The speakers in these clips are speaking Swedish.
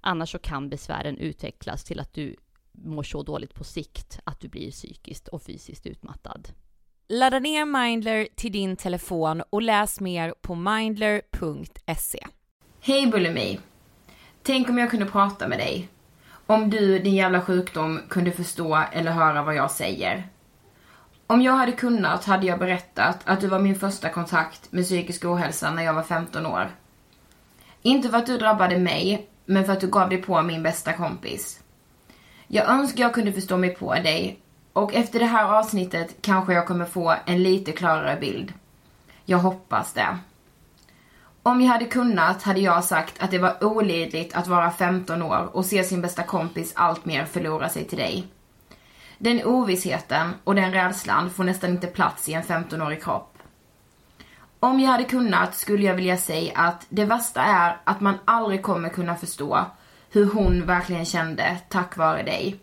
Annars så kan besvären utvecklas till att du mår så dåligt på sikt att du blir psykiskt och fysiskt utmattad. Ladda ner Mindler till din telefon och läs mer på mindler.se. Hej Bulimi! Tänk om jag kunde prata med dig. Om du, din jävla sjukdom, kunde förstå eller höra vad jag säger. Om jag hade kunnat hade jag berättat att du var min första kontakt med psykisk ohälsa när jag var 15 år. Inte för att du drabbade mig, men för att du gav dig på min bästa kompis. Jag önskar jag kunde förstå mig på dig och efter det här avsnittet kanske jag kommer få en lite klarare bild. Jag hoppas det. Om jag hade kunnat hade jag sagt att det var olidligt att vara 15 år och se sin bästa kompis allt mer förlora sig till dig. Den ovissheten och den rädslan får nästan inte plats i en 15-årig kropp. Om jag hade kunnat skulle jag vilja säga att det värsta är att man aldrig kommer kunna förstå hur hon verkligen kände tack vare dig.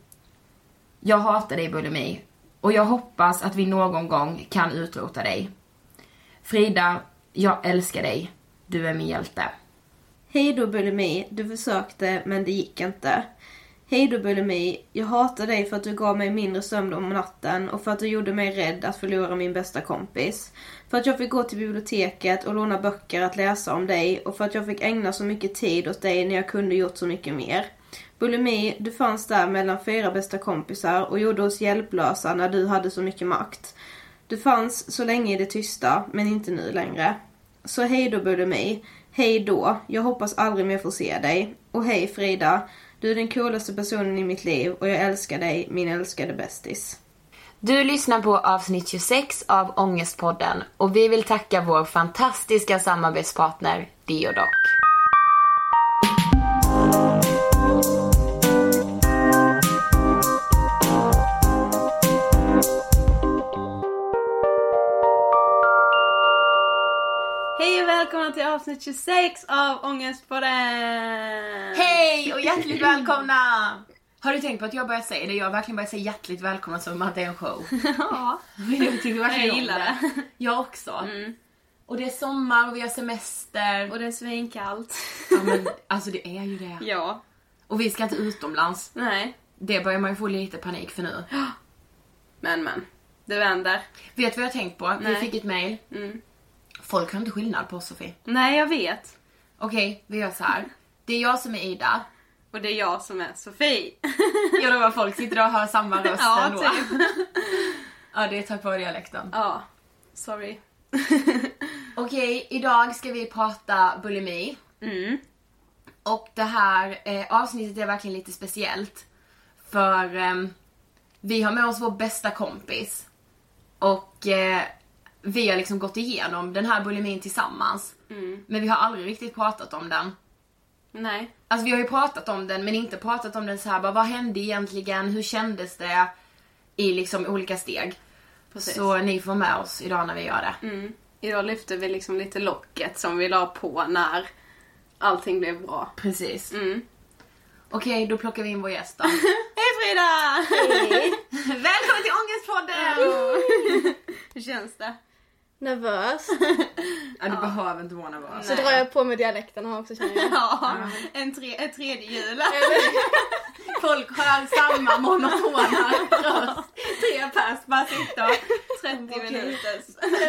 Jag hatar dig bulimi och jag hoppas att vi någon gång kan utrota dig. Frida, jag älskar dig. Du är min hjälte. Hej då bulimi, du försökte men det gick inte. Hej då bulimi, jag hatar dig för att du gav mig mindre sömn om natten och för att du gjorde mig rädd att förlora min bästa kompis. För att jag fick gå till biblioteket och låna böcker att läsa om dig och för att jag fick ägna så mycket tid åt dig när jag kunde gjort så mycket mer. Bulimi, du fanns där mellan fyra bästa kompisar och gjorde oss hjälplösa när du hade så mycket makt. Du fanns så länge i det tysta, men inte nu längre. Så hej då Bulimi. Hej då. Jag hoppas aldrig mer få se dig. Och hej Frida. Du är den coolaste personen i mitt liv och jag älskar dig, min älskade bästis. Du lyssnar på avsnitt 26 av Ångestpodden och vi vill tacka vår fantastiska samarbetspartner Deodoc. Hej och välkomna till avsnitt 26 av Ångestpodden! Hej och hjärtligt välkomna! Har du tänkt på att jag börjar säga det? Jag har verkligen börjat säga hjärtligt välkomna som att det är en show. Ja, Jag tycker verkligen jag gillar det. Jag också. Och det är sommar och vi har semester. Och det är svinkallt. Ja men alltså det är ju det. Ja. Och vi ska inte utomlands. Nej. Det börjar man ju få lite panik för nu. Men men. Det vänder. Vet du vad jag har tänkt på? Vi Nej. fick ett mail. Mm. Folk har inte skillnad på oss Sofie. Nej, jag vet. Okej, vi gör så här. Det är jag som är Ida. Och det är jag som är Sofie. Jag lovar folk sitter och hör samma röst Ja, ändå. typ. ja, det är tack vare dialekten. Ja. Sorry. Okej, idag ska vi prata bulimi. Mm. Och det här eh, avsnittet är verkligen lite speciellt. För ehm, vi har med oss vår bästa kompis. Och eh, vi har liksom gått igenom den här bulimin tillsammans. Men vi har aldrig riktigt pratat om den. Nej. Alltså vi har ju pratat om den men inte pratat om den så här bara vad hände egentligen, hur kändes det? I liksom olika steg. Precis. Så ni får med oss idag när vi gör det. Mm. Idag lyfter vi liksom lite locket som vi la på när allting blev bra. Precis. Mm. Okej, då plockar vi in vår gäst då. Hej Frida! Välkommen till Ångestpodden! Hur känns det? Nervös. Ja, du behöver inte vara nervös. Så drar jag på mig dialekten här också känner jag. Ja, en, tre, ett tredje hjul. Folk hör samma monotona röst. Tre pers bara sitta och 30 minuters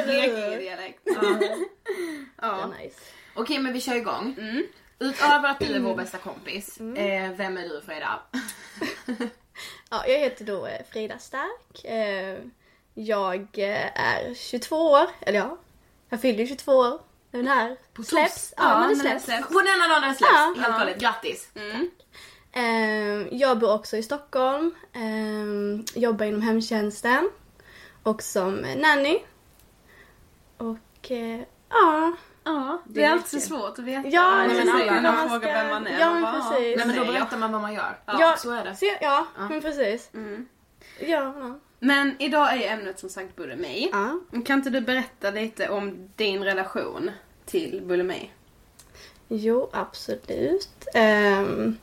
Blekinge-dialekt. Ja. ja. Nice. Okej, men vi kör igång. Utöver att du är vår bästa kompis, eh, vem är du Frida? Ja, jag heter då eh, Frida Stark. Eh, Jag eh, är 22 år, eller ja, jag fyller ju 22 år. när Den här släpps. Ja, Ja, när det när den släpps. släpps. På denna dag den släpps, Ja. helt galet. Grattis! Eh, Jag bor också i Stockholm. eh, Jobbar inom hemtjänsten. Och som nanny. Och eh, ja. Ja, det är alltid så svårt att veta. Ja, Nej, men precis. alla När när man man frågar ska- vem man är. Ja, men bara, precis. Nej men då berättar man vad man gör. Ja, så är det. Så, ja, men precis. Ja, ja. Men idag är ämnet som sagt bulimi. ja. Kan inte du berätta lite om din relation till bulimi? Jo, absolut. Ehm,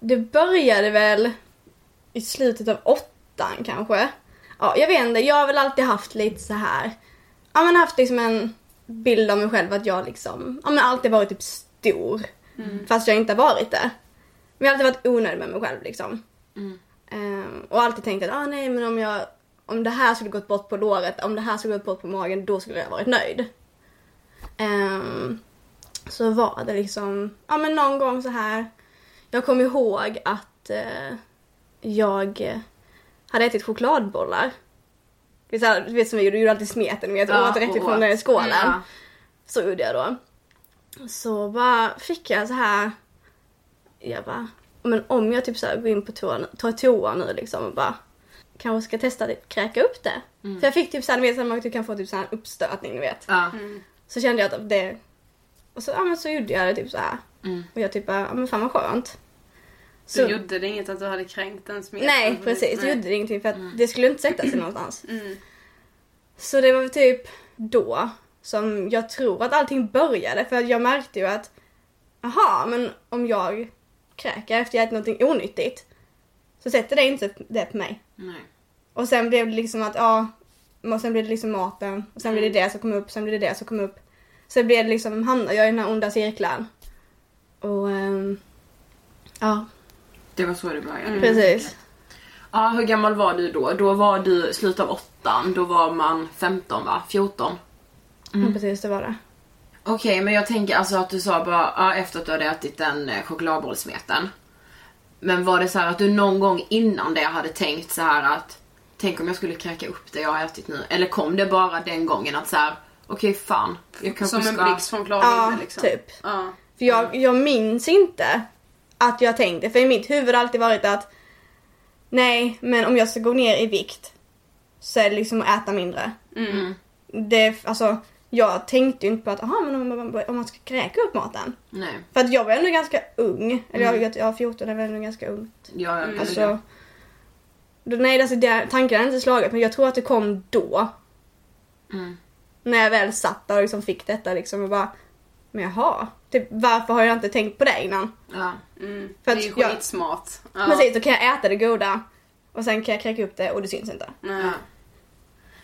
det började väl i slutet av åttan kanske. Ja, jag vet inte, jag har väl alltid haft lite så här. Ja men haft liksom en bild av mig själv att jag liksom, ja men alltid varit typ stor. Fast jag inte har varit det. Men jag har alltid varit onödig med mig själv liksom. Ehm, och alltid tänkt att ah, nej men om jag om det här skulle gått bort på låret, om det här skulle gått bort på magen, då skulle jag varit nöjd. Ehm, så var det liksom, ja men någon gång så här. Jag kommer ihåg att eh, jag hade ätit chokladbollar. Du vet, som vi gjorde, du gjorde alltid smeten med att Ja, åt rätt ifrån skålen. Ja. Så gjorde jag då. Så bara fick jag så här. Jag bara, men om jag typ så här går in på toan, tar toan nu liksom och bara kanske ska testa att kräka upp det. För jag fick typ såhär, du vet så man typ kan få typ så här uppstötning du vet. Ja. Så kände jag att det, och så, ja men så gjorde jag det typ så här. Och jag typ bara, ja men fan vad skönt. Så gjorde det inget att du hade kränkt den smeten? Nej precis, det gjorde det ingenting för att det skulle inte sätta sig någonstans. Mm. Så det var typ då som jag tror att allting började för jag märkte ju att aha men om jag kräker efter jag ätit någonting onyttigt så sätter det inte det på mig. Nej. Och sen blev det liksom att ja, och sen blev det liksom maten och sen blev det det som kom upp, sen blev det det som kom upp. Så blev det liksom, hamnade jag i den här onda cirkeln. Och ehm, ja, Det var så det började. precis. Ja, hur gammal var du då? Då var du slut av åttan, då var man 15 va? 14? Ja, precis det var det. Okej, men jag tänker alltså att du sa bara ja, efter att du hade ätit den eh, chokladbollsmeten. Men var det så här att du någon gång innan det hade tänkt så här att tänk om jag skulle kräka upp det jag har ätit nu? Eller kom det bara den gången att så här okej fan, jag kanske Som en ska... blixt från klar Ja, liksom. typ. Ja. För jag, jag minns inte att jag tänkte, för i mitt huvud har det alltid varit att nej, men om jag ska gå ner i vikt så är det liksom att äta mindre. Mm. Det, alltså, jag tänkte ju inte på att aha, men om man, om man ska kräka upp maten. Nej, För att jag var ändå ganska ung. Eller jag, jag, jag var 14, jag var ändå ganska ung. jag mm. Alltså, då, nej, alltså det, tanken hade inte slagit men jag tror att det kom då. Mm. När jag väl satt där och liksom fick detta liksom och bara, men jaha, typ, varför har jag inte tänkt på det innan? Ja. Mm. För det att är ju skitsmart. Ja. Precis, då kan jag äta det goda och sen kan jag kräka upp det och det syns inte. Ja.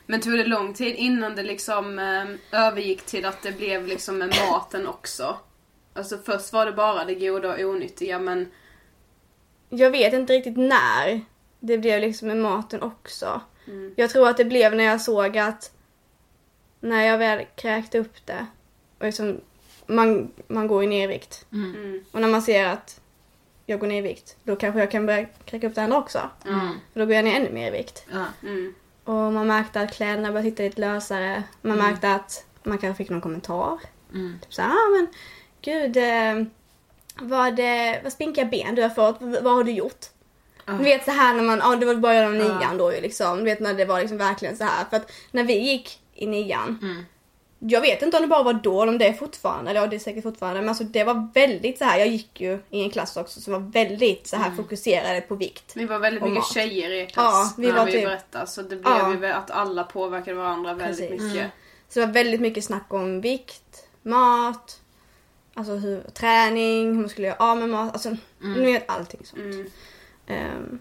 Men tog det lång tid innan det liksom eh, övergick till att det blev liksom med maten också? Alltså först var det bara det goda och onyttiga men Jag vet inte riktigt när det blev liksom med maten också. Jag tror att det blev när jag såg att när jag väl kräkte upp det och liksom man, man går i ner i vikt. mm. Och när man ser att jag går ner i vikt, då kanske jag kan börja kräka upp det andra också. Mm. För då går jag ner ännu mer i vikt. Ja. Mm. Och man märkte att kläderna började sitta lite lösare. Man märkte att man kanske fick någon kommentar. Mm. Typ såhär, ah men gud, eh, vad, vad spinkiga ben du har fått, vad, vad har du gjort? Du vet så här när man, ja det var början av nian då ju liksom. Du vet när det var liksom verkligen så här För att när vi gick i nian. Mm. Jag vet inte om det bara var då eller om det är fortfarande, eller ja det är säkert fortfarande. Men alltså det var väldigt så här. jag gick ju i en klass också som var väldigt så här fokuserade på vikt. Vi var väldigt mycket mat. tjejer i er Ja, klass vi när var vi typ- berättade så det blev Ja. ju att alla påverkade varandra väldigt Precis. mycket. Så det var väldigt mycket snack om vikt, mat, alltså hur, träning, hur man skulle göra av med mat, alltså ni vet allting sånt. Mm. Ehm,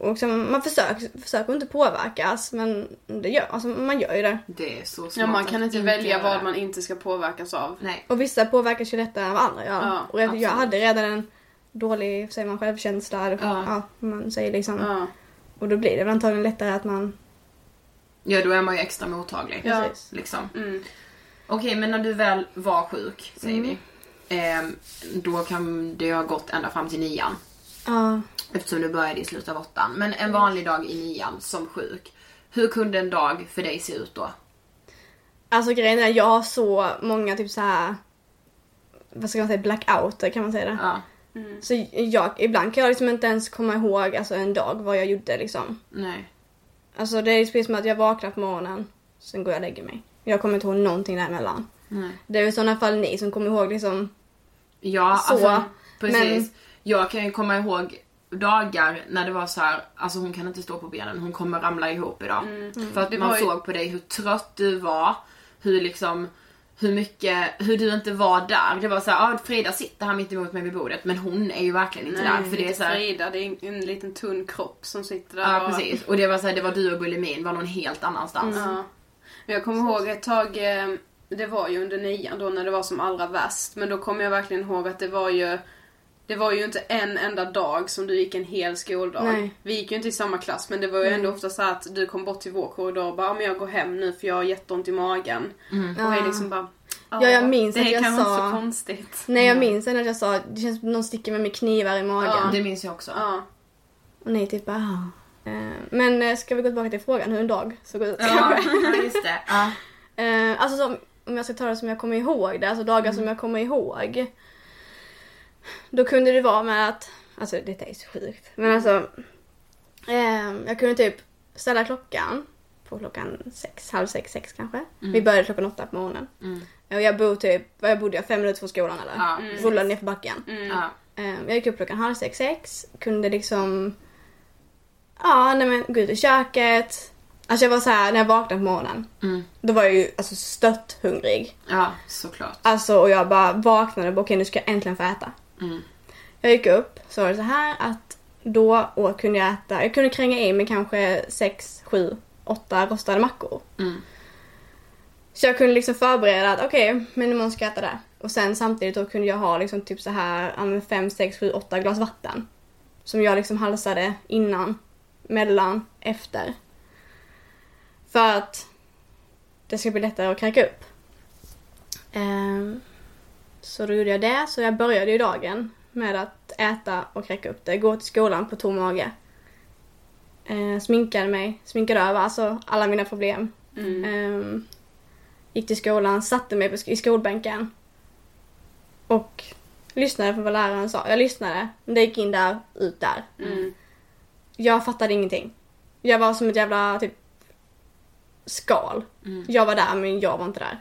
och så man försöker, försöker inte påverkas men det gör, alltså man gör ju det. Det är så smart Ja man kan inte välja göra vad man inte ska påverkas av. Nej. Och vissa påverkas ju lättare än vad andra gör. Ja, och jag, jag hade redan en dålig, säger man, självkänsla. Ja. Ja, man säger liksom. Ja. Och då blir det väl antagligen lättare att man... Ja, då är man ju extra mottaglig. Ja. Liksom. Mm. Okej, men när du väl var sjuk, säger vi. ehm, då kan det ha gått ända fram till nian. Ja. Eftersom du började i slutet av åttan. Men en vanlig dag i nian som sjuk. Hur kunde en dag för dig se ut då? Alltså grejen är, jag har så många typ så här vad ska man säga, blackouter kan man säga det. Ja, Så jag, ibland kan jag liksom inte ens komma ihåg alltså en dag vad jag gjorde liksom. nej. Alltså det är precis som att jag vaknar på morgonen, sen går jag och lägger mig. Jag kommer inte ihåg någonting däremellan. nej. Det är i sådana fall ni som kommer ihåg liksom, Ja, Så, alltså precis. men- Jag kan ju komma ihåg dagar när det var så här, alltså hon kan inte stå på benen, hon kommer ramla ihop idag. För att man ju- såg på dig hur trött du var, hur liksom hur mycket, hur du inte var där. Det var så här, ah, Frida sitter här mitt emot mig vid bordet men hon är ju verkligen inte där. För det är så här, Frida, det är en, en liten tunn kropp som sitter där. Ja och- precis. Och det var så här, det var du och Bulimin var någon helt annanstans. Ja. Men jag kommer ihåg ett tag, eh, det var ju under nian då när det var som allra värst. Men då kommer jag verkligen ihåg att det var ju det var ju inte en enda dag som du gick en hel skoldag. Nej. Vi gick ju inte i samma klass men det var ju ändå ofta så att du kom bort till vår korridor och bara "Ja, men jag går hem nu för jag har jätteont i magen. Och vi liksom bara Ja, jag minns det att är jag kanske sa- inte så konstigt. Nej jag minns ändå att jag sa det känns som någon sticker med mig knivar i magen. Ja. Det minns jag också. Ja. Och ni typ bara "Ah." Eh, Men eh, ska vi gå tillbaka till frågan hur en dag såg ut? Ja, just det. Ja. Eh, alltså om jag ska ta det som jag kommer ihåg det, alltså dagar som jag kommer ihåg. Då kunde det vara med att, alltså detta är så sjukt, men alltså. Eh, jag kunde typ ställa klockan på klockan sex, halv sex, sex kanske. Vi började klockan åtta på morgonen. Och jag bor typ, vad jag bodde jag, fem minuter från skolan eller? Ja, Rullade ner för backen. Ja. Eh, Jag gick upp klockan halv sex, sex. Kunde liksom... Ja, nej men gå ut i köket. Alltså jag var så här när jag vaknade på morgonen. Då var jag ju alltså stött hungrig. ja, såklart. Alltså och jag bara vaknade och bara okej nu ska jag äntligen få äta. Jag gick upp så var det så här att då kunde jag äta, jag kunde kränga i mig kanske sex, sju, åtta rostade mackor. Så jag kunde liksom förbereda att okej, men imorgon ska jag äta det. Och sen samtidigt då kunde jag ha liksom typ så här ja, men fem, sex, sju, åtta glas vatten. Som jag liksom halsade innan, mellan, efter. För att det ska bli lättare att kräka upp. Ehm, så då gjorde jag det, så jag började ju dagen med att äta och kräka upp det. Gå till skolan på tom mage. Ehm, sminkade mig, sminkade över alltså alla mina problem. Ehm, gick till skolan, satte mig i skolbänken. Och lyssnade på vad läraren sa. Jag lyssnade, men det gick in där, ut där. Jag fattade ingenting. Jag var som ett jävla typ skal. Jag var där men jag var inte där.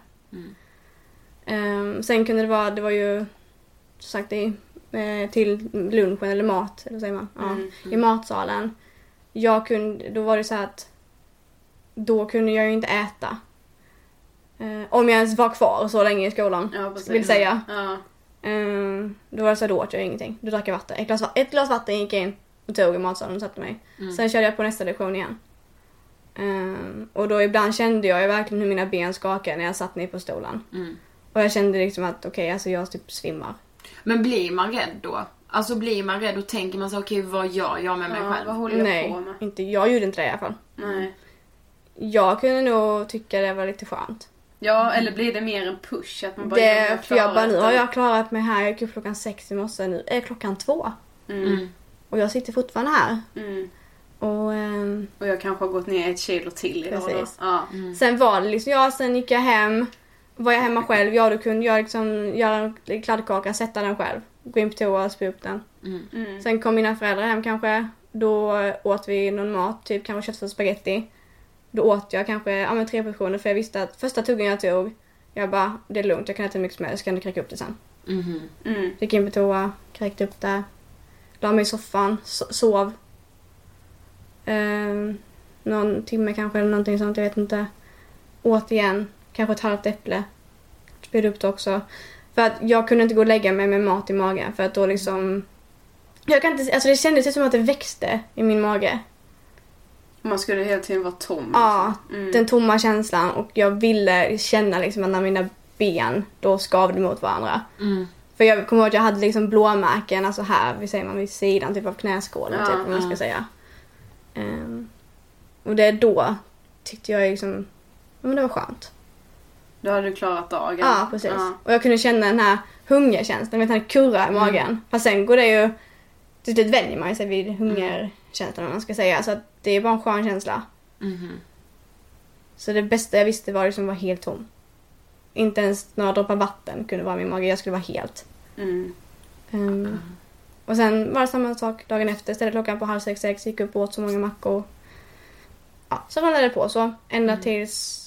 Ehm, sen kunde det vara, det var ju som sagt i, eh, till lunchen eller mat, eller säger man? Ja, I matsalen. Jag kunde, då var det så att då kunde jag ju inte äta. Eh, om jag ens var kvar så länge i skolan, Ja, vill säga. Ja. Ehm, då var det så här, då åt jag ingenting. Då drack jag vatten. Ett glas, ett glas vatten gick jag in och tog i matsalen och satte mig. Sen körde jag på nästa lektion igen. Ehm, och då ibland kände jag ju verkligen hur mina ben skakade när jag satt ner på stolen. Och jag kände liksom att okej, alltså jag typ svimmar. Men blir man rädd då? Alltså blir man rädd och tänker man så okej vad gör jag med mig Ja, själv? vad håller jag på Nej, med? inte, jag gjorde inte det i alla fall. Nej. Jag kunde nog tycka det var lite skönt. Ja, eller blir det mer en push? Att man bara, Det, "Ja, för jag bara, nu har det." jag klarat mig här. Jag gick upp klockan sex i morse. Nu är klockan två. Mm. Och jag sitter fortfarande här. Mm. Och ehm, Och jag kanske har gått ner ett kilo till idag då. Precis. Ja. sen var det liksom, ja sen gick jag hem. Var jag hemma själv, ja då kunde jag liksom göra en kladdkaka, sätta den själv. Gå in på toa och spy upp den. Mm. Sen kom mina föräldrar hem kanske. Då åt vi någon mat, typ kanske köttfärs och spagetti. Då åt jag kanske ja, men tre portioner för jag visste att första tuggen jag tog, jag bara det är lugnt, jag kan äta hur mycket som helst, kan du kräka upp det sen. Mhm. Mm. Gick in på toa, kräkte upp det. La mig i soffan, so- sov. Ehm, någon timme kanske eller någonting sånt, jag vet inte. Åt igen, kanske ett halvt äpple. Spydde upp det också. För att jag kunde inte gå och lägga mig med mat i magen för att då liksom... Jag kan inte, alltså det kändes som att det växte i min mage. Man skulle hela tiden vara tom. Ja, Mm. den tomma känslan och jag ville känna liksom att när mina ben då skavde mot varandra. Mm. För jag kommer ihåg att jag hade liksom blåmärken, alltså här, vi säger man vid sidan typ av knäskålen Ja, typ om man ska säga. Ehm, och det är då tyckte jag liksom, men det var skönt. Då hade du klarat dagen. Ja, precis. Ja. Och jag kunde känna den här hungerkänslan, den här kurra i magen. Fast sen går det ju, till slut vänjer man sig vid hungerkänslan om man ska säga. Så det är bara en skön känsla. Mhm. Så det bästa jag visste var liksom att vara helt tom. Inte ens några droppar vatten kunde vara i min mage, jag skulle vara helt. Mm. Ehm, Och sen var det samma sak dagen efter. Ställde klockan på halv sex, sex, gick upp och åt så många mackor. Ja, så rullade det på så. Ända tills...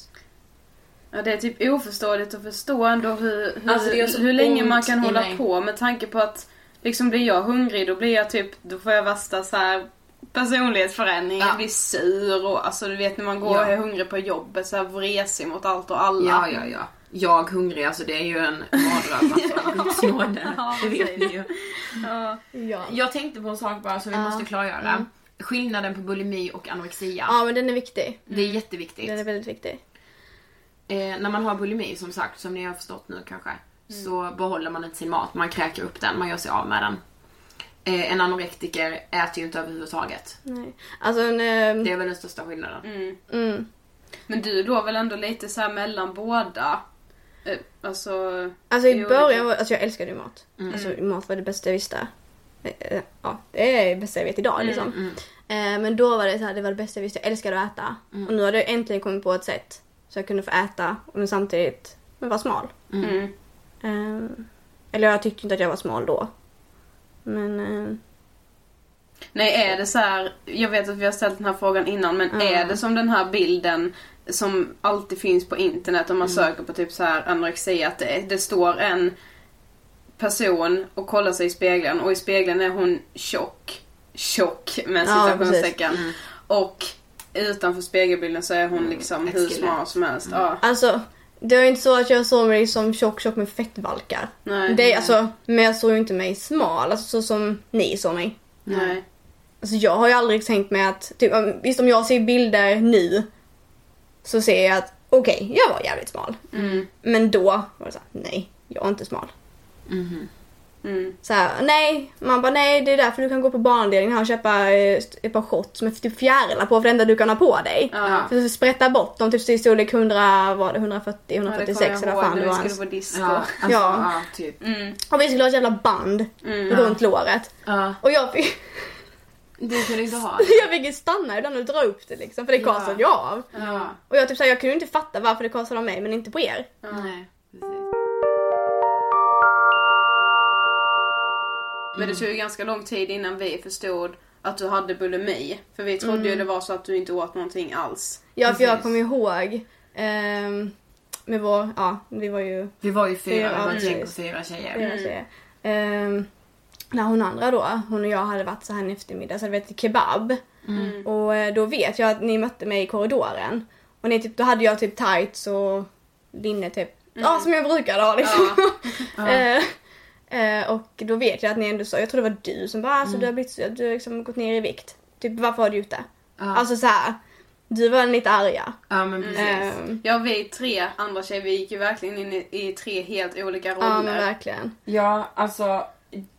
Ja, det är typ oförståeligt att förstå ändå hur, hur, Alltså, hur länge man kan hålla mig. på med tanke på att liksom blir jag hungrig då blir jag typ, då får jag värsta så här personlighetsförändring, Ja. jag blir sur och alltså du vet när man går Ja. och är hungrig på jobbet så här vresig mot allt och alla. Ja, ja, ja. jag hungrig, alltså det är ju en mardröm alltså. Gudsnåde, det vet ni ju. Ja. Ja. Jag tänkte på en sak bara som vi Ja. måste klargöra. Mm. Skillnaden på bulimi och anorexia. ja, men den är viktig. Det är jätteviktigt. Den är väldigt viktig. Eh, när man har bulimi som sagt, som ni har förstått nu kanske, så behåller man inte sin mat. Man kräker upp den, man gör sig av med den. Eh, en anorektiker äter ju inte överhuvudtaget. Nej. Alltså en... ehm, Det är väl den största skillnaden. Mm. Mm. Men du då väl ändå lite så här mellan båda? Eh, Alltså... Alltså i början var, alltså jag älskade ju mat. Mm. Alltså mat var det bästa jag visste. Eh, eh, Ja, det är det bästa jag vet idag liksom. Mm. Eh, Men då var det så här, det var det bästa jag visste. Jag älskade att äta. Mm. Och nu har jag äntligen kommit på ett sätt så jag kunde få äta men samtidigt men vara smal. Mm. Eh, Eller jag tyckte inte att jag var smal då. Men eh, Nej, är det så här, jag vet att vi har ställt den här frågan innan, men Ja. är det som den här bilden som alltid finns på internet om man söker på typ så här anorexia, att det, det står en person och kollar sig i spegeln och i spegeln är hon tjock, tjock med Ja, citationstecken. Mm. och utanför spegelbilden så är hon liksom ett hur smal som helst. Ja, alltså det var ju inte så att jag såg mig som tjock tjock med fettvalkar. nej. Det, är alltså, men jag såg ju inte mig smal, alltså så som ni såg mig. nej. Alltså jag har ju aldrig tänkt mig att, typ, om- visst om jag ser bilder nu så ser jag att okej, jag var jävligt smal. Mm. Men då var det såhär, nej, jag är inte smal. Mhm. Mm. Så här, nej, man bara nej det är därför du kan gå på barnavdelningen här och köpa eh, ett par shorts med typ fjärilar på för det enda du kan ha på dig. Ja. För att sprätta bort dem typ i storlek 100, var det 140, Ja, det 146 kommer eller vad fan det när var vi ens. skulle på disco. Ja, alltså, Ja. ja. typ. Mm. Och vi skulle ha ett jävla band Mm. runt låret. Ja. Och jag fick, Du kunde inte ha jag fick ju stanna ibland och dra upp det liksom för det Ja. kastade jag av. Ja. Och jag typ såhär, jag kunde inte fatta varför det kastade av mig men inte på er. Nej, precis. Men det tog ju ganska lång tid innan vi förstod att du hade bulimi. För vi trodde ju det var så att du inte åt någonting alls. Ja för jag kommer ihåg ehm, med vår, ja vi var ju Vi var ju fyra, Fyra, vi var ett gäng på fyra tjejer. flera tjejer. Ehm, när hon andra då, hon och jag hade varit så här en eftermiddag så hade vi ätit kebab. Mm. Och eh, då vet jag att ni mötte mig i korridoren. Och ni, typ, då hade jag typ tights och linne typ. Ja som jag brukade ha liksom. Eh, eh, och då vet jag att ni ändå sa, jag tror det var du som bara alltså du har blivit du har liksom gått ner i vikt. Typ varför var du ute? Ja. Alltså så här. Du var lite arga. Ja men precis. Ehm, Ja, vi tre andra tjejer, vi gick ju verkligen in i, i tre helt olika ja men roller. verkligen. Ja, alltså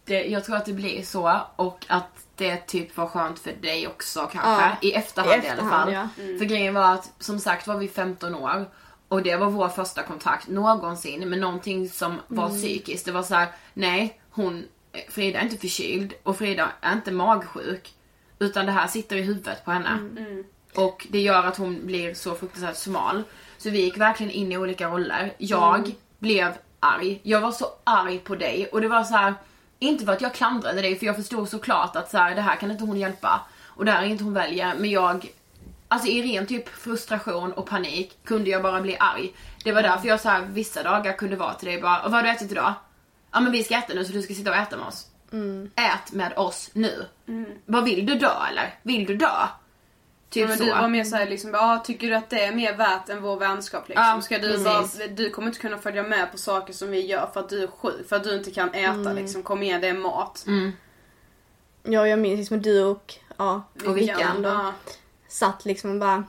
det, jag tror att det blir så och att det typ var skönt för dig också kanske. Ja, I efterhand i, i alla efterhand, fall. ja. För grejen var att som sagt var vi 15 år och det var vår första kontakt någonsin med någonting som var psykiskt. Det var så här: nej hon, Frida är inte förkyld och Frida är inte magsjuk. Utan det här sitter i huvudet på henne. Och det gör att hon blir så fruktansvärt smal. Så vi gick verkligen in i olika roller. Jag blev arg. Jag var så arg på dig och det var så här. inte för att jag klandrade dig för jag förstod såklart att så här, det här kan inte hon hjälpa. Och det här är inte hon väljer. Men jag, alltså i ren typ frustration och panik kunde jag bara bli arg. Det var därför jag så här, vissa dagar kunde vara till dig bara, "Och vad har du ätit idag? Ja men vi ska äta nu så du ska sitta och äta med oss. Ät med oss nu. Vad vill du dö eller? Vill du dö? Typ men så. du var mer såhär liksom, ja tycker du att det är mer värt än vår vänskap liksom? Ja, Ska du, bara, du kommer inte kunna följa med på saker som vi gör för att du är sjuk, för att du inte kan äta liksom. Kom igen, det är mat. Mm. Ja jag minns liksom du och, ja, Och Vickan då. Ja. Satt liksom och bara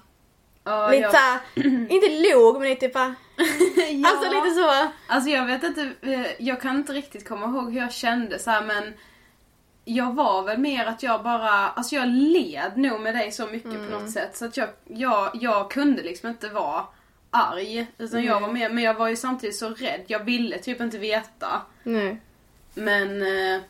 Ja, lite jag, såhär, inte låg men lite bara, ja. alltså lite så. Alltså jag vet inte, eh, jag kan inte riktigt komma ihåg hur jag kände så här, men jag var väl mer att jag bara, alltså jag led nog med dig så mycket på något sätt så att jag, jag, jag kunde liksom inte vara arg. Utan jag var mer, men jag var ju samtidigt så rädd, jag ville typ inte veta. Nej. Men eh,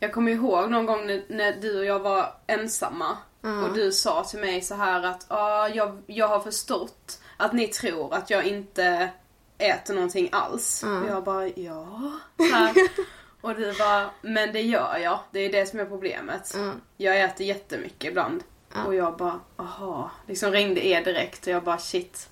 jag kommer ihåg någon gång när, när du och jag var ensamma och du sa till mig så här att ah, jag, jag har förstått att ni tror att jag inte äter någonting alls. Och jag bara ja. Och du bara men det gör jag. Det är det som är problemet. Jag äter jättemycket ibland. Och jag bara aha. Liksom ringde er direkt och jag bara shit.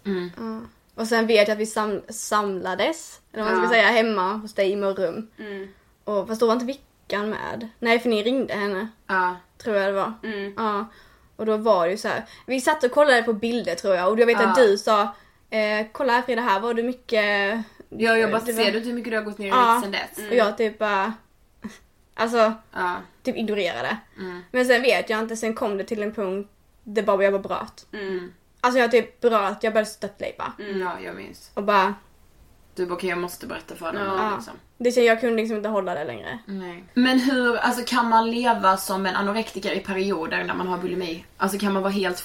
Och sen vet jag att vi sam samlades, eller vad man ska säga, hemma hos dig i Mörrum. Mm. Och fast då var inte Vickan med. Nej för ni ringde henne, Ja. tror jag det var. Mm. Ja. Och då var det ju så här. vi satt och kollade på bilder tror jag och jag vet att Ja. du sa eh, kolla här Frida, här var du mycket... Ja, jag bara, var- ser du hur mycket du har gått ner i Ja. vikt sen dess? Och jag typ bara... Alltså, Ja. typ ignorerade. Mm. Men sen vet jag inte, sen kom det till en punkt där bara jag bara bröt. Mm. Alltså jag typ bröt, jag började störtlipa. Mm. Ja, jag minns. Och bara, Du bara, okej jag måste berätta för dig Ja. liksom. det kände jag kunde liksom inte hålla det längre. Nej. Men hur, alltså kan man leva som en anorektiker i perioder när man har bulimi? Alltså kan man vara helt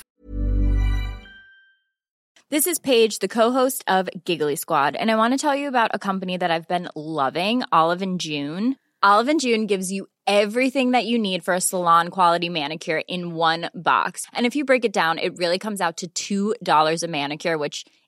This is Paige, the co-host of Giggly Squad, and I want to tell you about a company that I've been loving, Olive and June. Olive and June gives you everything that you need for a salon quality manicure in one box. And if you break it down, it really comes out to $2 a manicure, which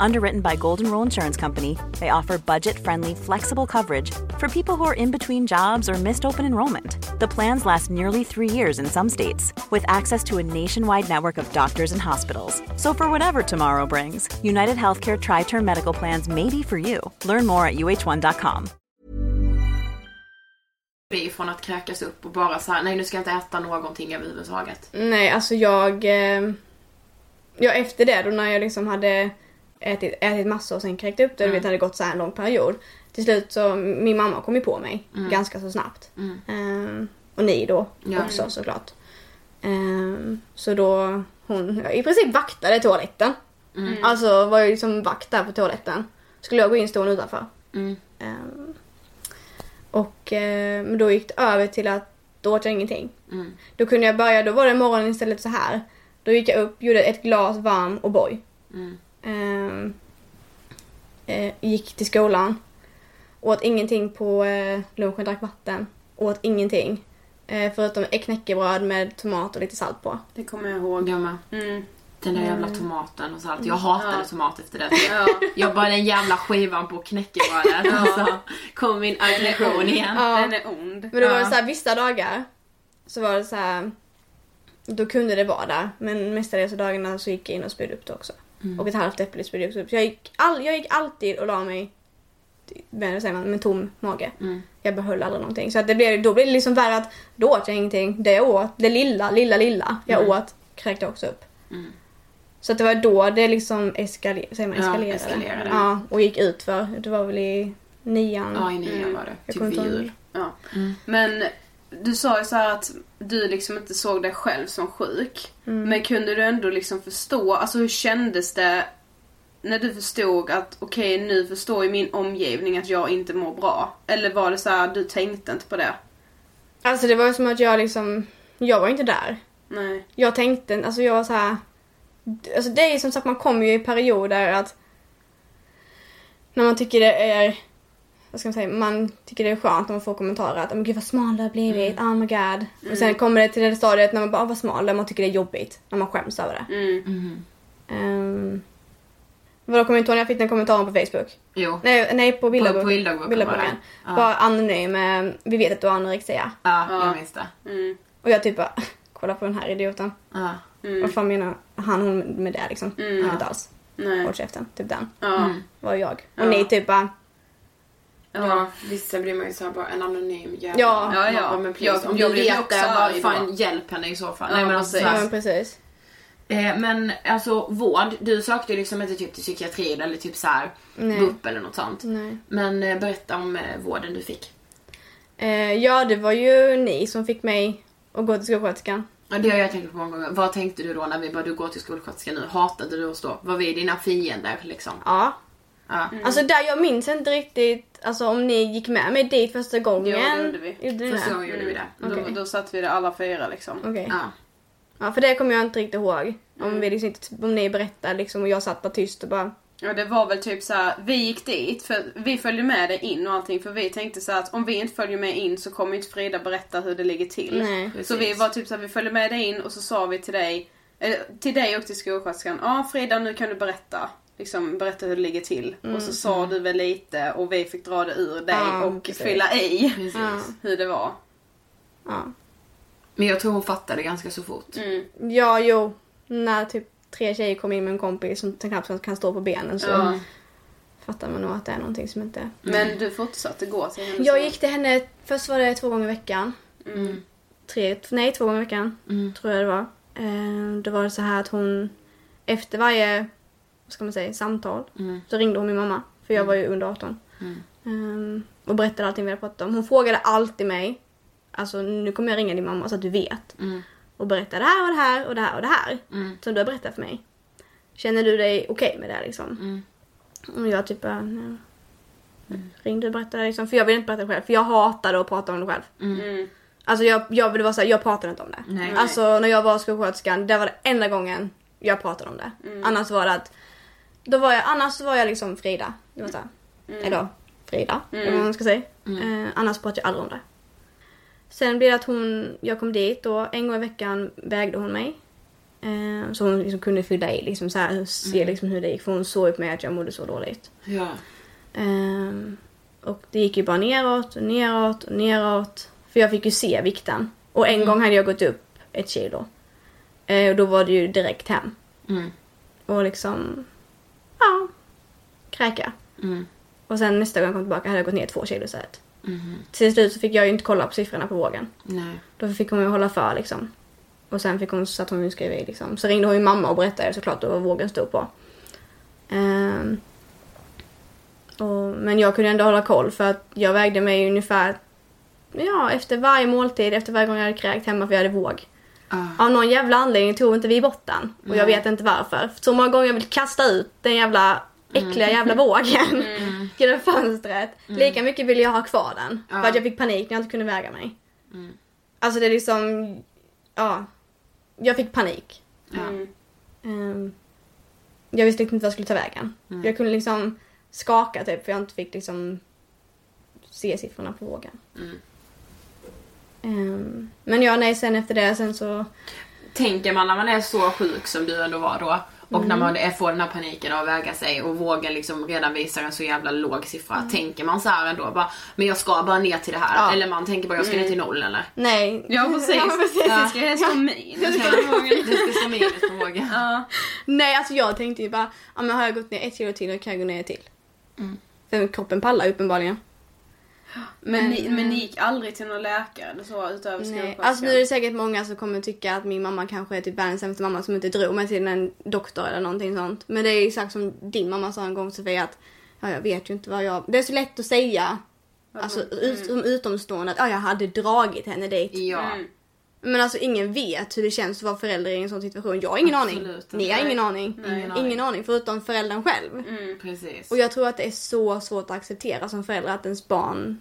Underwritten by Golden Rule Insurance Company, they offer budget friendly, flexible coverage for people who are in between jobs or missed open enrollment. The plans last nearly three years in some states, with access to a nationwide network of doctors and hospitals. So, for whatever tomorrow brings, United Healthcare Tri Term Medical Plans may be for you. Learn more at uh1.com. från att kräkas upp och bara så här, nej nu ska jag inte äta någonting överhuvudtaget. Nej, alltså jag... Eh, ja, efter det då när jag liksom hade ätit, ätit massor och sen kräkt upp det, Mm. du vet, hade gått så här en lång period. Till slut så, min mamma kom ju på mig Mm. ganska så snabbt. Mm. Ehm, och ni då Ja. också såklart. Ehm, så då, hon i princip vaktade toaletten. Mm. Alltså var ju liksom vakt där på toaletten. Skulle jag gå in stående utanför. Mm. Ehm, och eh, men då gick det över till att då åt jag ingenting. Mm. Då kunde jag börja, då var det morgonen istället så här. Då gick jag upp, gjorde ett glas varm O'boy. Mm. Ehm, eh, gick till skolan. Åt ingenting på eh, lunchen, drack vatten. Åt ingenting. Eh, förutom ett knäckebröd med tomat och lite salt på. Det kommer jag ihåg. Jag med. Mm. Den där jävla Mm. tomaten och salt. Jag hatade Ja. tomat efter det. Ja. Jag bara den jävla skivan på knäckebrödet. Ja. Alltså, kom min aggression igen. Ja. Den är ond. Men då var det Ja. så här, vissa dagar så var det så här. Då kunde det vara där. Men mestadels dagarna så gick jag in och spydde upp det också. Mm. Och ett halvt äpple spydde jag också upp. Så jag gick, all, jag gick alltid och la mig med, säger man, med tom mage. Mm. Jag behöll aldrig någonting. Så att det blev, då blev det liksom värre att då åt jag ingenting. Det jag åt, det lilla, lilla, lilla jag Mm. åt kräkte också upp. Mm. Så att det var då det liksom eskale, säger man, Ja, eskalerade. eskalerade. Ja, och gick ut för. Det var väl i nian. Ja, i nian Mm. var det. Jag Typ vid jul. Ja. Mm. Men du sa ju så här att du liksom inte såg dig själv som sjuk. Mm. Men kunde du ändå liksom förstå, alltså hur kändes det när du förstod att okej nu förstår ju min omgivning att jag inte mår bra? Eller var det så här du tänkte inte på det? Alltså det var som att jag liksom, jag var inte där. Nej. Jag tänkte, alltså jag var så här. Alltså det är ju som sagt, man kommer ju i perioder att när man tycker det är, vad ska man säga, man tycker det är skönt när man får kommentarer att men gud vad smal du har blivit, oh my god. Och sen kommer det till det stadiet när man bara, ah, vad smal, man tycker det är jobbigt. När man skäms över det. Mm. Um, vadå kommer inte ihåg när jag fick den kommentaren på Facebook? Jo. Nej, nej på På, bilderboken. på bildagboken var bilderboken. Ja. Bara anonym, eh, vi vet att du har anorexia. ja, Ja. jag minns det. Mm. Och jag typ bara, kolla på den här idioten. Ja. Mm. Vad fan menar han hon med det liksom? Mm. Mm. Inte alls. Nej. Håll käften. Typ den Ja. Mm. var jag. Ja. Och ni typ bara, Ja, vissa blir man ju såhär bara en anonym jävel. Ja. Ja, ja. Men please, Jag- om jag du vet också det, då. fan hjälp henne i så fall. Ja, Nej men alltså precis. ja såhär, men precis. Eh, men alltså vård, du sökte ju liksom inte typ till psykiatrin eller typ så här Nej. BUP eller något sånt. Nej. Men eh, berätta om eh, vården du fick. Eh, ja, det var ju ni som fick mig att gå till skolsköterskan. Ja, det har jag tänkt på många gånger. Vad tänkte du då när vi bara, du går till skolsköterskan nu? Hatade du oss då? Var vi dina fiender liksom? Ja. Ja. Alltså där, jag minns inte riktigt alltså, om ni gick med mig dit första gången. Jo, det gjorde vi. Gjorde Första det? gången gjorde vi det. Okej. Då, då satt vi där alla fyra liksom. Okej. Ja. Ja, för det kommer jag inte riktigt ihåg. Om, vi liksom inte, om ni berättade liksom och jag satt där tyst och bara... Ja det var väl typ så här, vi gick dit för vi följde med dig in och allting för vi tänkte så här att om vi inte följer med in så kommer inte Frida berätta hur det ligger till. Nej. Så vi var typ så här, vi följde med dig in och så sa vi till dig, eh, till dig och till skolsköterskan, ja ah, Frida nu kan du berätta. Liksom berätta hur det ligger till. Och så sa du väl lite och vi fick dra det ur dig Ja, och precis. fylla i Precis. Ja. hur det var. Ja. Men jag tror hon fattade ganska så fort. Mm. Ja, jo. När typ tre tjejer kom in med en kompis som knappt kan stå på benen så Ja. fattar man nog att det är någonting som inte... Men du fortsatte gå till henne? Jag så- gick till henne, först var det två gånger i veckan. Mm. Tre, nej två gånger i veckan tror jag det var. Eh, då var det så här att hon efter varje, vad ska man säga, samtal så ringde hon min mamma. För jag var ju under 18. Eh, och berättade allting vi hade pratat om. Hon frågade alltid mig, alltså nu kommer jag ringa din mamma så att du vet. Och berätta det här och det här och det här och det här. Som du har berättat för mig. Känner du dig okej med det liksom? Och jag typ bara, nej. Ring du och berätta det liksom. För jag vill inte berätta det själv. För jag hatade att prata om det själv. Mm. Alltså jag, jag ville vara såhär, jag pratade inte om det. Nej. Alltså när jag var skolsköterskan, det var det enda gången jag pratade om det. Annars var det att, då var jag, annars var jag liksom Frida. Det var såhär, eller Frida, eller vad man ska säga. Eh, annars pratade jag aldrig om det. Sen blev det att hon, jag kom dit och en gång i veckan vägde hon mig. Eh, så hon liksom kunde fylla i, liksom så här, se liksom hur det gick. För hon såg upp mig att jag mådde så dåligt. Ja. Ehm, och det gick ju bara neråt och neråt och neråt. För jag fick ju se vikten. Och en gång hade jag gått upp ett kilo. Eh, och då var det ju direkt hem. Mm. Och liksom, kräka. Mm. Och sen nästa gång jag kom tillbaka hade jag gått ner två kilo istället. Mhm. Till slut så fick jag ju inte kolla på siffrorna på vågen. Nej. Då fick hon ju hålla för liksom. Och sen fick hon, så att hon ju skrev i liksom. Så ringde hon ju mamma och berättade såklart vad vågen stod på. Ehm, och, men jag kunde ändå hålla koll för att jag vägde mig ungefär Ja, efter varje måltid, efter varje gång jag hade kräkt hemma för jag hade våg. Ah. Av någon jävla anledning tog inte vi bort den. Och jag Nej. vet inte varför. Så många gånger jag vill kasta ut den jävla äckliga jävla vågen genom fönstret. Lika mycket ville jag ha kvar den. Ja. För att jag fick panik när jag inte kunde väga mig. Alltså det är liksom, ja. Jag fick panik. Ja. Ehm, jag visste inte vart jag skulle ta vägen. Jag kunde liksom skaka typ för jag inte fick liksom se siffrorna på vågen. Ehm, men ja, nej, sen efter det sen så... Tänker man när man är så sjuk som du ändå var då och Mm. när man är, får den här paniken av att väga sig och vågen liksom redan visar en så jävla låg siffra. Tänker man så här ändå bara, men jag ska bara ner till det här. Mm. Ja. Eller man tänker bara, jag ska ner till noll eller? Nej. Ja precis. Ja, precis. Det ska helst vara min. Det ska stå minus på vågen. Ja. Nej, alltså jag tänkte ju bara, ja men har jag gått ner ett kilo till, då kan jag gå ner till. För kroppen pallar uppenbarligen. Men, ni, men ni gick aldrig till någon läkare eller så utöver Nej. skolsköterskan? Alltså nu är det säkert många som kommer tycka att min mamma kanske är typ världens sämsta mamma som inte drog mig till en doktor eller någonting sånt. Men det är exakt som din mamma sa en gång Sofia att ja, jag vet ju inte vad jag... Det är så lätt att säga alltså, ut, som utomstående att ja, jag hade dragit henne dit. Ja. Mm. Men alltså ingen vet hur det känns att vara förälder i en sån situation. Jag har ingen Absolut aning. inte. Ni har ingen aning. Ingen Ingen, aning. aning förutom föräldern själv. Mm. Precis. Och jag tror att det är så svårt att acceptera som förälder att ens barn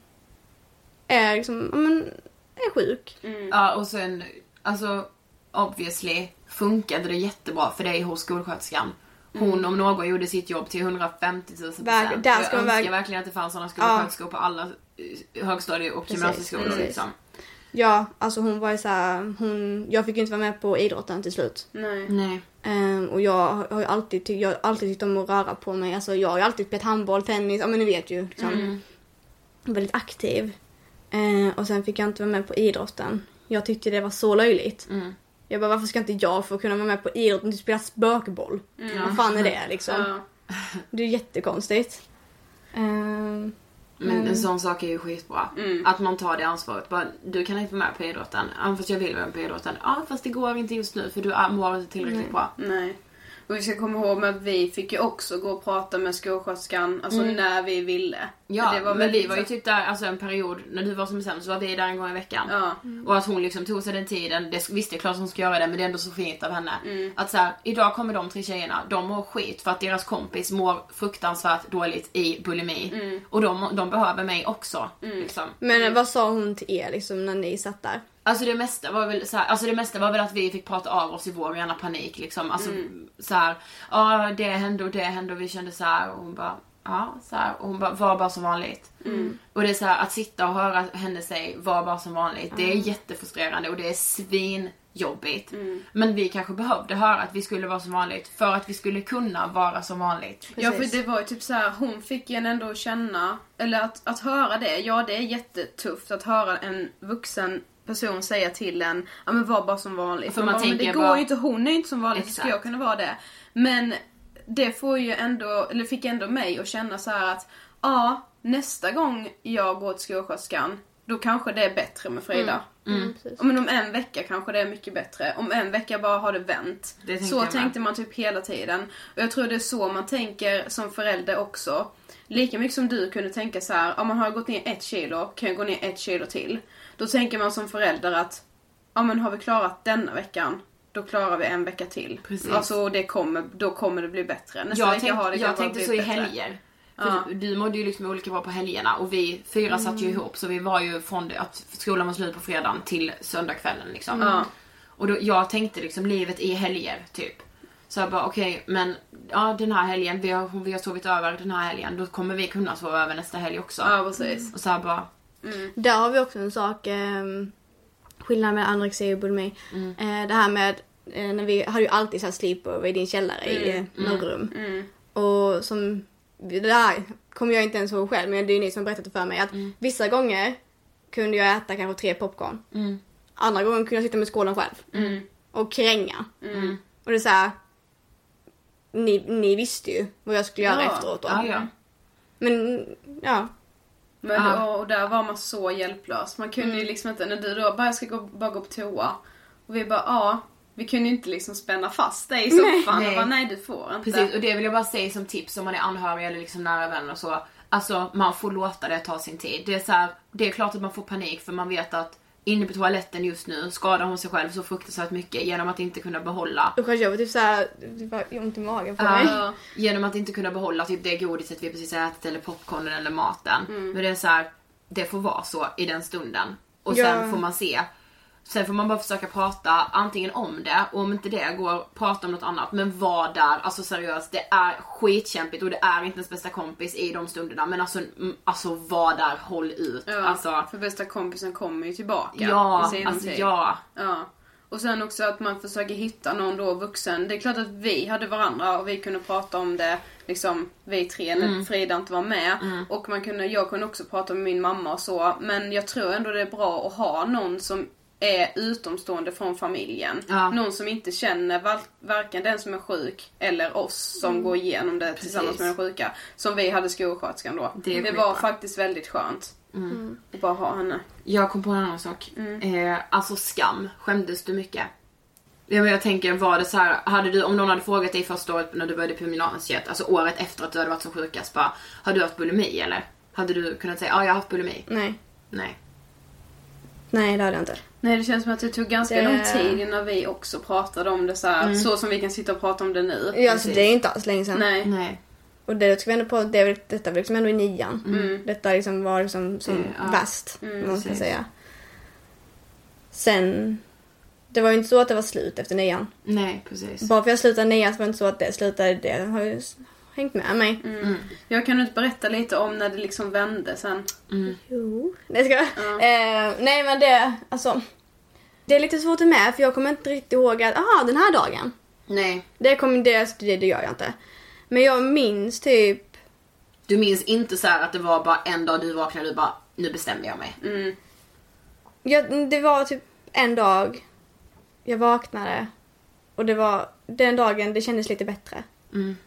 är liksom, ja, men, är sjuk. Ja och sen, alltså obviously funkade det jättebra för dig hos skolsköterskan. Hon om någon gjorde sitt jobb till 150 000 procent. Verk- där ska Jag man önskar verk- verkligen att det fanns sådana skolsköterskor på alla eh, högstadie och gymnasieskolor precis. liksom. Ja, alltså hon var ju såhär, hon, jag fick ju inte vara med på idrotten till slut. Nej. Nej. Ehm, och jag har ju alltid, ty- jag har alltid tyckt om att röra på mig. Alltså jag har ju alltid spelat handboll, tennis, ja men ni vet ju. Liksom. Väldigt aktiv. Ehm, och sen fick jag inte vara med på idrotten. Jag tyckte det var så löjligt. Jag bara, varför ska inte jag få kunna vara med på idrotten och spela spökboll? Vad fan är det liksom? Ja. Det är jättekonstigt. Ehm, Men Mm. en sån sak är ju skitbra. Att man tar det ansvaret. Bara, du kan inte vara med på idrotten. Ja fast jag vill vara med på idrotten. Ja fast det går inte just nu för du mår inte tillräckligt Nej. bra. Nej. Och vi ska komma ihåg att vi fick ju också gå och prata med skolsköterskan, alltså Mm. när vi ville. Ja, Det var men vi var ju typ där alltså en period när du var som sämst så var vi där en gång i veckan. Ja. Och att hon liksom tog sig den tiden, det, visst det är klart hon ska göra det men det är ändå så fint av henne. Mm. Att så här, idag kommer de tre tjejerna, de mår skit för att deras kompis mår fruktansvärt dåligt i bulimi. Mm. Och de, de behöver mig också. Liksom. Men vad sa hon till er liksom när ni satt där? Alltså det mesta var väl så här, alltså det mesta var väl att vi fick prata av oss i vår rena panik liksom. Alltså Mm. så här, ja det hände och det hände och vi kände så här och hon bara, ja så här, och hon bara, var bara som vanligt. Mm. Och det är så här, att sitta och höra henne säga var bara som vanligt, det är Mm. jättefrustrerande och det är svinjobbigt. Mm. Men vi kanske behövde höra att vi skulle vara som vanligt för att vi skulle kunna vara som vanligt. Ja för det var ju typ så här, hon fick en ändå känna, eller att, att höra det, ja det är jättetufft att höra en vuxen person säga till en, ja men var bara som vanligt. För man bara, men det går ju inte, hon är ju inte som vanligt, hur ska Exakt. jag kunna vara det? Men det får ju ändå, eller fick ändå mig att känna så här att, ja nästa gång jag går till skolsköterskan, då kanske det är bättre med Frida. Mm. Mm. Ja, men om en vecka kanske det är mycket bättre. Om en vecka bara har det vänt. Det tänkte så tänkte man typ hela tiden. Och jag tror det är så man tänker som förälder också. Lika mycket som du kunde tänka så här, om man har gått ner ett kilo, kan jag gå ner ett kilo till. Då tänker man som förälder att, ja men har vi klarat denna veckan, då klarar vi en vecka till. Precis. Alltså det kommer, då kommer det bli bättre. Nästa jag vecka tänkte, har det jag tänkte blivit så i bättre. helger. För Ja. du, mådde ju liksom olika bra på helgerna och vi fyra satt ju Mm. ihop så vi var ju från det att skolan var slut på fredagen till söndagskvällen liksom. Ja. Och då, jag tänkte liksom livet i helger typ. Så jag bara okej men ja den här helgen, vi har, vi har sovit över den här helgen, då kommer vi kunna sova över nästa helg också. Ja, precis. Och så bara, Där har vi också en sak, eh, skillnad med anorexi och bulimi. Eh, det här med, eh, när vi hade ju alltid så här sleepover i din källare i Mm. eh, något Mm. rum. Och som, det där kommer jag inte ens ihåg själv men det är ju ni som har berättat det för mig att vissa gånger kunde jag äta kanske tre popcorn. Mm. Andra gånger kunde jag sitta med skålen själv. Mm. Och kränga. Mm. Och det är så här, ni, ni visste ju vad jag skulle göra Ja. efteråt då. Ja, ja. Men, ja. Men Ja. då, och där var man så hjälplös. Man kunde ju liksom inte, när du då bara, jag ska gå, bara gå på toa. Och vi bara, ja. Vi kunde ju inte liksom spänna fast dig i soffan och bara, nej du får inte. Precis, och det vill jag bara säga som tips om man är anhörig eller liksom nära vänner och så. Alltså man får låta det ta sin tid. Det är så här, det är klart att man får panik för man vet att inne på toaletten just nu skadar hon sig själv så fruktansvärt mycket genom att inte kunna behålla Usch jag var typ såhär, det var ont i magen på Ja, mig. genom att inte kunna behålla typ det godiset vi precis ätit eller popcornen eller maten. Mm. Men det är så här, det får vara så i den stunden. Och Ja. sen får man se. Sen får man bara försöka prata antingen om det och om inte det går, prata om något annat. Men var där, alltså seriöst, det är skitkämpigt och det är inte ens bästa kompis i de stunderna. Men alltså, alltså var där, håll ut. Ja, Alltså, för bästa kompisen kommer ju tillbaka Ja, alltså, ja. ja. Och sen också att man försöker hitta någon då vuxen. Det är klart att vi hade varandra och vi kunde prata om det, liksom vi tre när Mm. Frida inte var med. Mm. Och man kunde, jag kunde också prata med min mamma och så. Men jag tror ändå det är bra att ha någon som är utomstående från familjen. Ja. Någon som inte känner var, varken den som är sjuk eller oss som Mm. går igenom det tillsammans Precis. med den sjuka. Som vi hade skolsköterskan då. Det det var faktiskt väldigt skönt. Mm. Att bara ha henne. Jag kom på en annan sak. Mm. Eh, alltså skam. Skämdes du mycket? Ja, men jag tänker, var det så här, hade du, om någon hade frågat dig första året när du började på gymnasiet, alltså året efter att du hade varit som sjukast, bara, har du haft bulimi eller? Hade du kunnat säga, ja jag har haft bulimi? Nej. Nej. Nej det hade jag inte. Nej det känns som att det tog ganska Det- lång tid innan vi också pratade om det så här, Mm. så som vi kan sitta och prata om det nu. Ja alltså det är ju inte alls länge sedan. Nej. Nej. Och det ska vi ändå på, det detta var liksom ändå i nian. Mm. Detta liksom var liksom som ja. värst, Mm, man ska säga. Sen, det var ju inte så att det var slut efter nian. Nej, precis. Bara för att jag slutade nian så var det inte så att det slutade, det har ju hängt med mig. Mm. Jag kan du inte berätta lite om när det liksom vände sen? Mm. Jo. Nej, ska jag. Eh, nej men det, alltså. Det är lite svårt att med för jag kommer inte riktigt ihåg att, aha den här dagen. Nej. Det, kommer, det, det, det gör jag inte. Men jag minns typ, Du minns inte så här att det var bara en dag du vaknade och du bara, nu bestämmer jag mig. Mm. ja, det var typ en dag jag vaknade och det var den dagen det kändes lite bättre. Mm.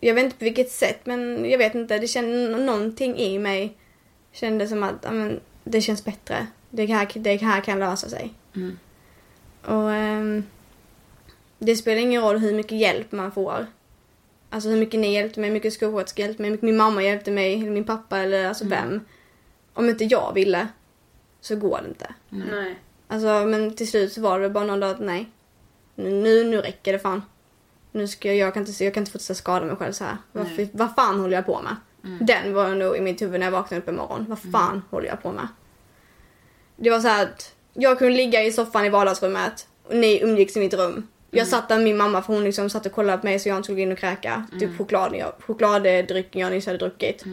Jag vet inte på vilket sätt men jag vet inte, det kände någonting i mig kände som att ja, men, det känns bättre. Det här, det här kan lösa sig. Mm. Och ehm, det spelar ingen roll hur mycket hjälp man får. Alltså hur mycket ni hjälpte mig, hur mycket skolsköterskor hjälpte mig, hur mycket min mamma hjälpte mig, eller min pappa eller alltså Mm. vem. Om inte jag ville så går det inte. Nej. Alltså men till slut så var det bara någon dag att nej. Nu, nu räcker det fan. Nu ska jag, jag kan inte, jag kan inte fortsätta skada mig själv så här. Fi- vad fan håller jag på med? Mm. Den var nog i mitt huvud när jag vaknade upp imorgon. Vad fan håller jag på med? Det var så här att jag kunde ligga i soffan i vardagsrummet och ni umgicks i mitt rum. Jag Mm. satt där med min mamma för hon liksom satt och kollade på mig så jag inte skulle gå in och kräka. Typ Mm. choklad, jag, chokladdrycken jag nyss hade druckit. För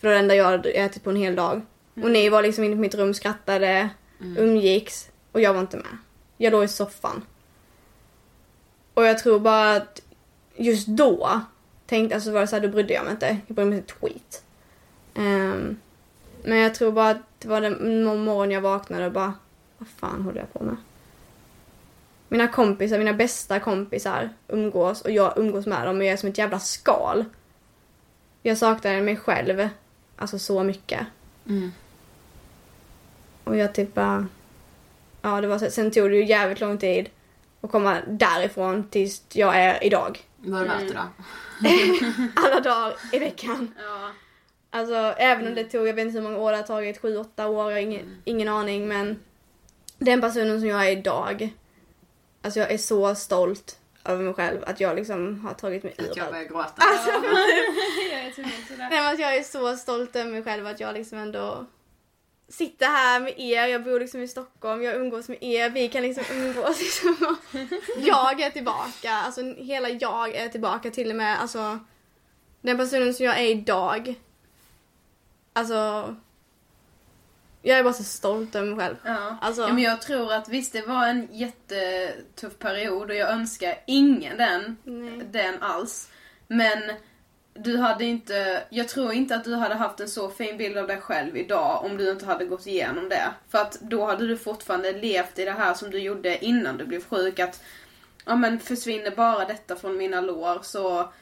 det var det enda jag hade ätit på en hel dag. Och ni var liksom inne på mitt rum, skrattade, umgicks och jag var inte med. Jag låg i soffan. Och jag tror bara att just då tänkte, alltså var det så här, då brydde jag mig inte. Jag brydde mig inte ett skit. Ehm, men jag tror bara att det var den morgon jag vaknade och bara, vad fan håller jag på med? Mina kompisar, mina bästa kompisar umgås och jag umgås med dem och jag är som ett jävla skal. Jag saknar mig själv, alltså så mycket. Mm. Och jag typ bara... Ja, det var så. Sen tog det ju jävligt lång tid att komma därifrån tills jag är idag. Var det värt det då? Alla dagar i veckan. Ja. Alltså även om det tog, jag vet inte hur många år det har tagit, sju, åtta år, jag har ingen, ingen aning men den personen som jag är idag, alltså jag är så stolt över mig själv att jag liksom har tagit mig ur Att jag börjar gråta. Alltså, jag är Nej, men att jag är så stolt över mig själv att jag liksom ändå sitter här med er. Jag bor liksom i Stockholm, jag umgås med er. Vi kan liksom umgås. Liksom. Jag är tillbaka. Alltså hela jag är tillbaka till och med. Alltså den personen som jag är idag. Alltså jag är bara så stolt över mig själv. Ja. Alltså, ja, men jag tror att visst det var en jättetuff period och jag önskar ingen den, den alls. Men du hade inte, jag tror inte att du hade haft en så fin bild av dig själv idag om du inte hade gått igenom det. För att då hade du fortfarande levt i det här som du gjorde innan du blev sjuk. Att ja men försvinner bara detta från mina lår så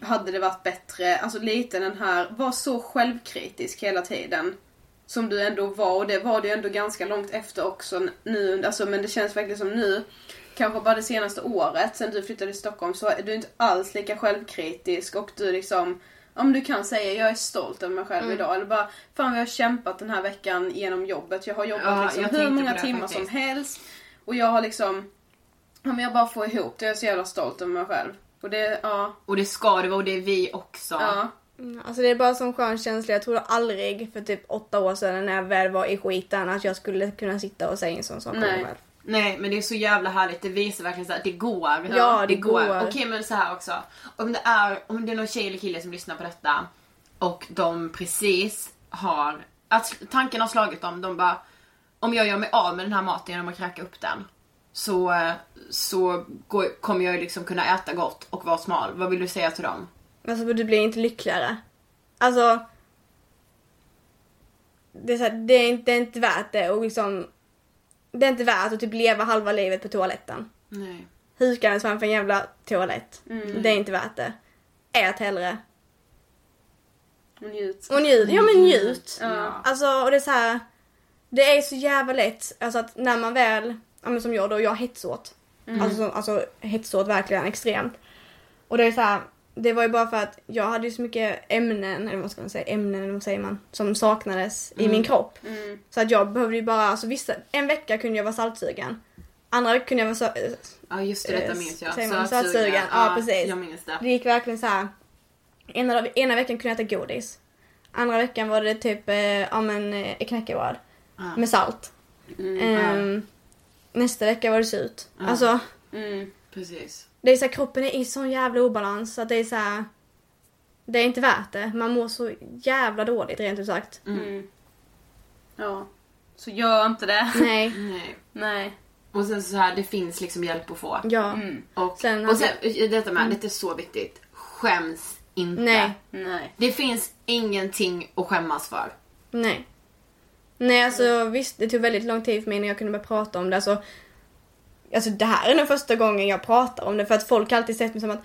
hade det varit bättre. Alltså lite den här, var så självkritisk hela tiden. Som du ändå var och det var du ändå ganska långt efter också nu. Alltså, men det känns verkligen som nu, kanske bara det senaste året sen du flyttade till Stockholm så är du inte alls lika självkritisk och du liksom om du kan säga jag är stolt över mig själv Mm. idag eller bara fan vi har kämpat den här veckan genom jobbet. Jag har jobbat Ja, liksom jag hur många timmar faktiskt. som helst och jag har liksom ja, men jag bara får ihop det. Jag är så jävla stolt över mig själv. Och det, ja. Och det ska det vara och det är vi också. Ja. Mm, Alltså det är bara sån skön känsla. Jag trodde aldrig för typ åtta år sedan när jag väl var i skiten att jag skulle kunna sitta och säga en sån sak om mig själv. Nej men det är så jävla härligt, det visar verkligen så att det går. Ja, det går. Okej men så här också. Om det, är, om det är någon tjej eller kille som lyssnar på detta och de precis har, att tanken har slagit dem, de bara om jag gör mig av med den här maten genom att kräka upp den så, så går, kommer jag liksom kunna äta gott och vara smal. Vad vill du säga till dem? Alltså du blir inte lyckligare. Alltså. Det är, så här, det är, inte, det är inte värt det och liksom. Det är inte värt att typ leva halva livet på toaletten. Nej. Hukandes framför en jävla toalett. Mm. Det är inte värt det. Ät hellre. Och njut. Och njut. Ja men njut. Ja. Alltså och det är så här. Det är så jävla lätt. Alltså att när man väl, ja men som jag då, jag hetsåt. Mm. Alltså, så- alltså hetsåt verkligen extremt. Och det är så här. Det var ju bara för att jag hade ju så mycket ämnen, eller vad ska man säga, ämnen eller vad säger man, som saknades i Mm. min kropp. Mm. Så att jag behövde ju bara, alltså vissa, en vecka kunde jag vara saltsugen. Andra kunde jag vara så, Ja just det, detta Eh, minns jag. säger man Sötsugen. sötsugen? Ja, precis. Jag minns det. Det gick verkligen så här. Ena, ena veckan kunde jag äta godis. Andra veckan var det typ, eh, ja men eh, knäckebröd. Ja. Med salt. Mm, Ehm, Nästa vecka var det surt. Ja. Alltså, Mm. Precis. Det är så här, kroppen är i sån jävla obalans så att det är så här. Det är inte värt det. Man mår så jävla dåligt rent ut sagt. Mm. Ja. Så gör inte det. Nej. Nej. Nej. Och sen så här, det finns liksom hjälp att få. Ja. Mm. Och Sen och sen, detta med, det är så viktigt. Skäms inte. Nej. Nej. Det finns ingenting att skämmas för. Nej. Nej alltså visst det tog väldigt lång tid för mig när jag kunde börja prata om det. Alltså, alltså det här är nog första gången jag pratar om det för att folk har alltid sett mig som att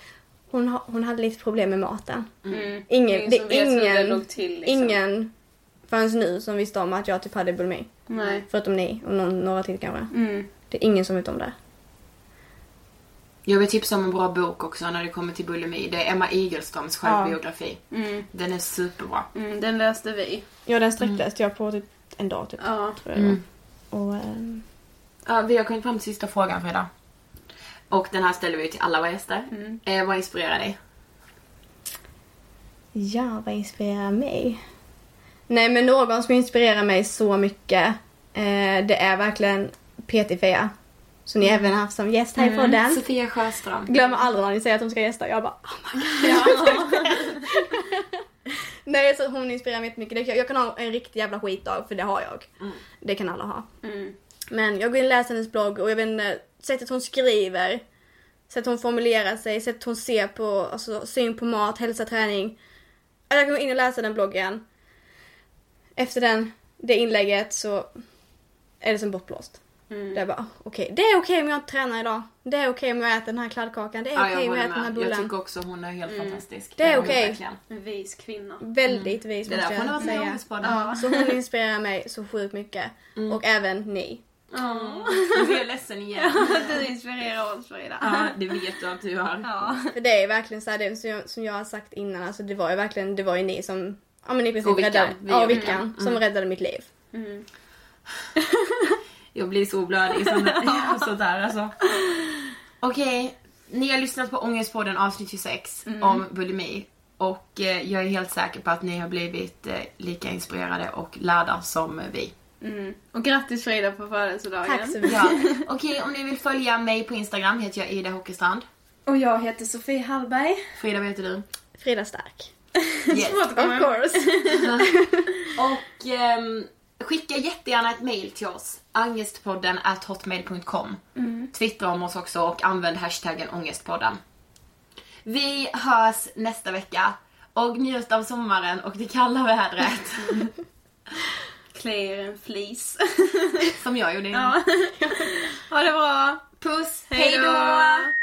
hon, ha, hon hade lite problem med maten. Mm. Ingen, Ingen det är ingen, till, liksom. ingen förrän nu som visste om att jag typ hade bulimi. Nej. Förutom ni och någon, några till kanske. Mm. Det är ingen som vet om det. Jag vill tipsa om en bra bok också när det kommer till bulimi. Det är Emma Igelströms självbiografi. Mm. Den är superbra. Mm, den läste vi. Ja, den sträckläste jag på typ en dag typ. Ja. Tror jag. Mm. Och, ehm, Ja, vi har kommit fram till sista frågan för idag. Och den här ställer vi till alla våra gäster. Mm. Eh, vad inspirerar dig? ja, vad inspirerar mig? Nej, men någon som inspirerar mig så mycket, eh, det är verkligen PT-Fia. Som ni även haft som gäst här i podden. Mm. Sofia Sjöström. Glömmer aldrig när ni säger att de ska gästa. Jag bara oh my god. Nej, så hon inspirerar mig jättemycket. Jag- Jag kan ha en riktig jävla skitdag, för det har jag. Det kan alla ha. Mm. Men jag går in och läser hennes blogg och jag vet inte, sättet hon skriver, sättet hon formulerar sig, sättet hon ser på, alltså syn på mat, hälsa, träning. Jag går in och läser den bloggen. Efter den, det inlägget så är det som bortblåst. Mm. Det är bara, okej, det är okej om jag inte tränar idag. Det är okej om jag äter den här kladdkakan. Det är Ja, okej jag om jag äter den här med. Jag bullen. tycker också hon är helt fantastisk. Det är okej. verkligen. En vis kvinna. Väldigt vis Det är måste därför hon har jag varit med i säga. Så hon inspirerar mig så sjukt mycket. Och även ni. Nu blir jag ledsen igen. Du inspirerar oss Frida. Ja, det vet du att du har. Ja. För det är verkligen så här, det som jag, som jag har sagt innan, alltså det var ju verkligen, det var ju ni som, ja men i princip räddade, ja Vickan, Vickan. som Mm. räddade mitt liv. Mm. Jag blir så blödig sånt sånt där alltså. Okej, ni har lyssnat på Ångestpodden avsnitt 26 Mm. om bulimi. Och eh, jag är helt säker på att ni har blivit eh, lika inspirerade och lärda som vi. Mm. Och grattis Frida på födelsedagen. Tack så mycket. Ja. Okej, om ni vill följa mig på Instagram heter jag Ida Hockestrand. Och jag heter Sofie Hallberg. Frida, vad heter du? Frida Stark. Yes. Of course. Och ehm, skicka jättegärna ett mail till oss. Angestpodden at hotmail.com. Twittra om oss också och använd hashtaggen ångestpodden. Vi hörs nästa vecka. Och njut av sommaren och det kalla vädret. Klä er en flis. Som jag gjorde innan. ja. Ha det bra. Puss, Hej hej